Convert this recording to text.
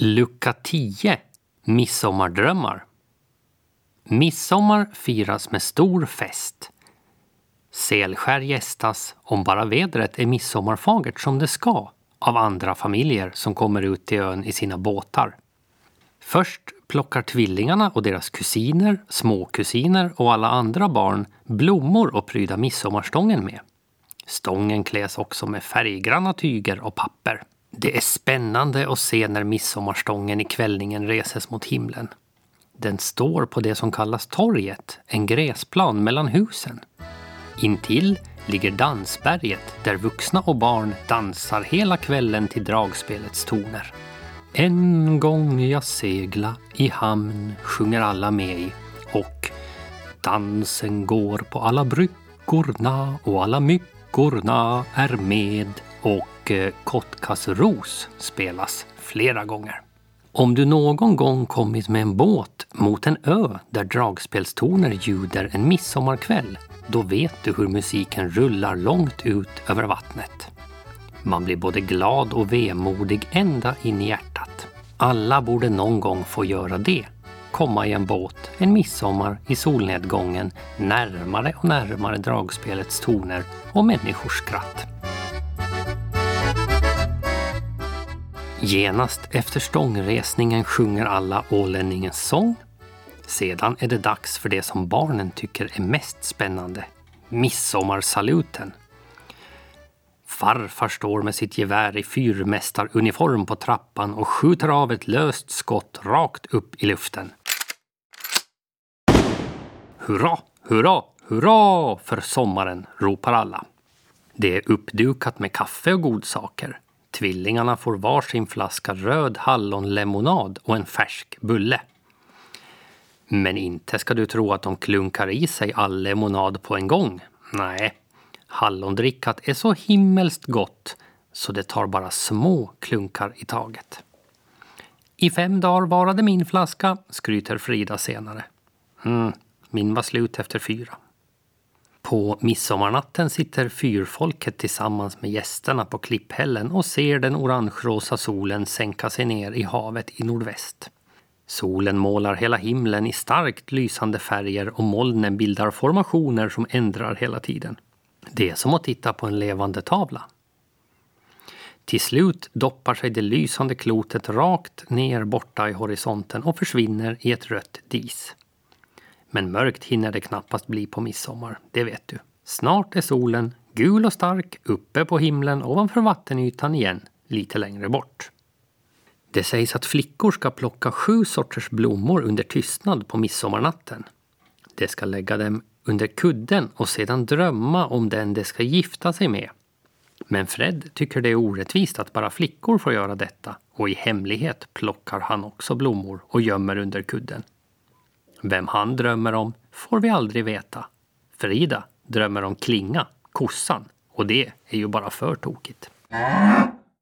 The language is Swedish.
Lucka 10 Midsommardrömmar Midsommar firas med stor fest. Selskär gästas, om bara vädret är midsommarfagert som det ska, av andra familjer som kommer ut till ön i sina båtar. Först plockar tvillingarna och deras kusiner, småkusiner och alla andra barn blommor och pryda midsommarstången med. Stången kläs också med färggranna tyger och papper. Det är spännande att se när midsommarstången i kvällningen reses mot himlen. Den står på det som kallas torget, en gräsplan mellan husen. Intill ligger Dansberget där vuxna och barn dansar hela kvällen till dragspelets toner. En gång jag segla i hamn sjunger alla med i och dansen går på alla bryggorna och alla myggorna är med och eh, Kotkasros spelas flera gånger. Om du någon gång kommit med en båt mot en ö där dragspelstoner ljuder en midsommarkväll, då vet du hur musiken rullar långt ut över vattnet. Man blir både glad och vemodig ända in i hjärtat. Alla borde någon gång få göra det. Komma i en båt en midsommar i solnedgången närmare och närmare dragspelets toner och människors skratt. Genast efter stångresningen sjunger alla ålänningens sång. Sedan är det dags för det som barnen tycker är mest spännande. Midsommarsaluten. Farfar står med sitt gevär i fyrmästaruniform på trappan och skjuter av ett löst skott rakt upp i luften. Hurra, hurra, hurra för sommaren, ropar alla. Det är uppdukat med kaffe och godsaker. Tvillingarna får varsin flaska röd hallonlemonad och en färsk bulle. Men inte ska du tro att de klunkar i sig all lemonad på en gång. Nej, hallondrickat är så himmelskt gott så det tar bara små klunkar i taget. I fem dagar varade min flaska, skryter Frida senare. Mm, min var slut efter fyra. På midsommarnatten sitter fyrfolket tillsammans med gästerna på klipphällen och ser den orangerosa solen sänka sig ner i havet i nordväst. Solen målar hela himlen i starkt lysande färger och molnen bildar formationer som ändrar hela tiden. Det är som att titta på en levande tavla. Till slut doppar sig det lysande klotet rakt ner borta i horisonten och försvinner i ett rött dis. Men mörkt hinner det knappast bli på midsommar, det vet du. Snart är solen, gul och stark, uppe på himlen ovanför vattenytan igen, lite längre bort. Det sägs att flickor ska plocka sju sorters blommor under tystnad på midsommarnatten. De ska lägga dem under kudden och sedan drömma om den de ska gifta sig med. Men Fred tycker det är orättvist att bara flickor får göra detta och i hemlighet plockar han också blommor och gömmer under kudden. Vem han drömmer om får vi aldrig veta. Frida drömmer om Klinga, kossan, och det är ju bara för tokigt.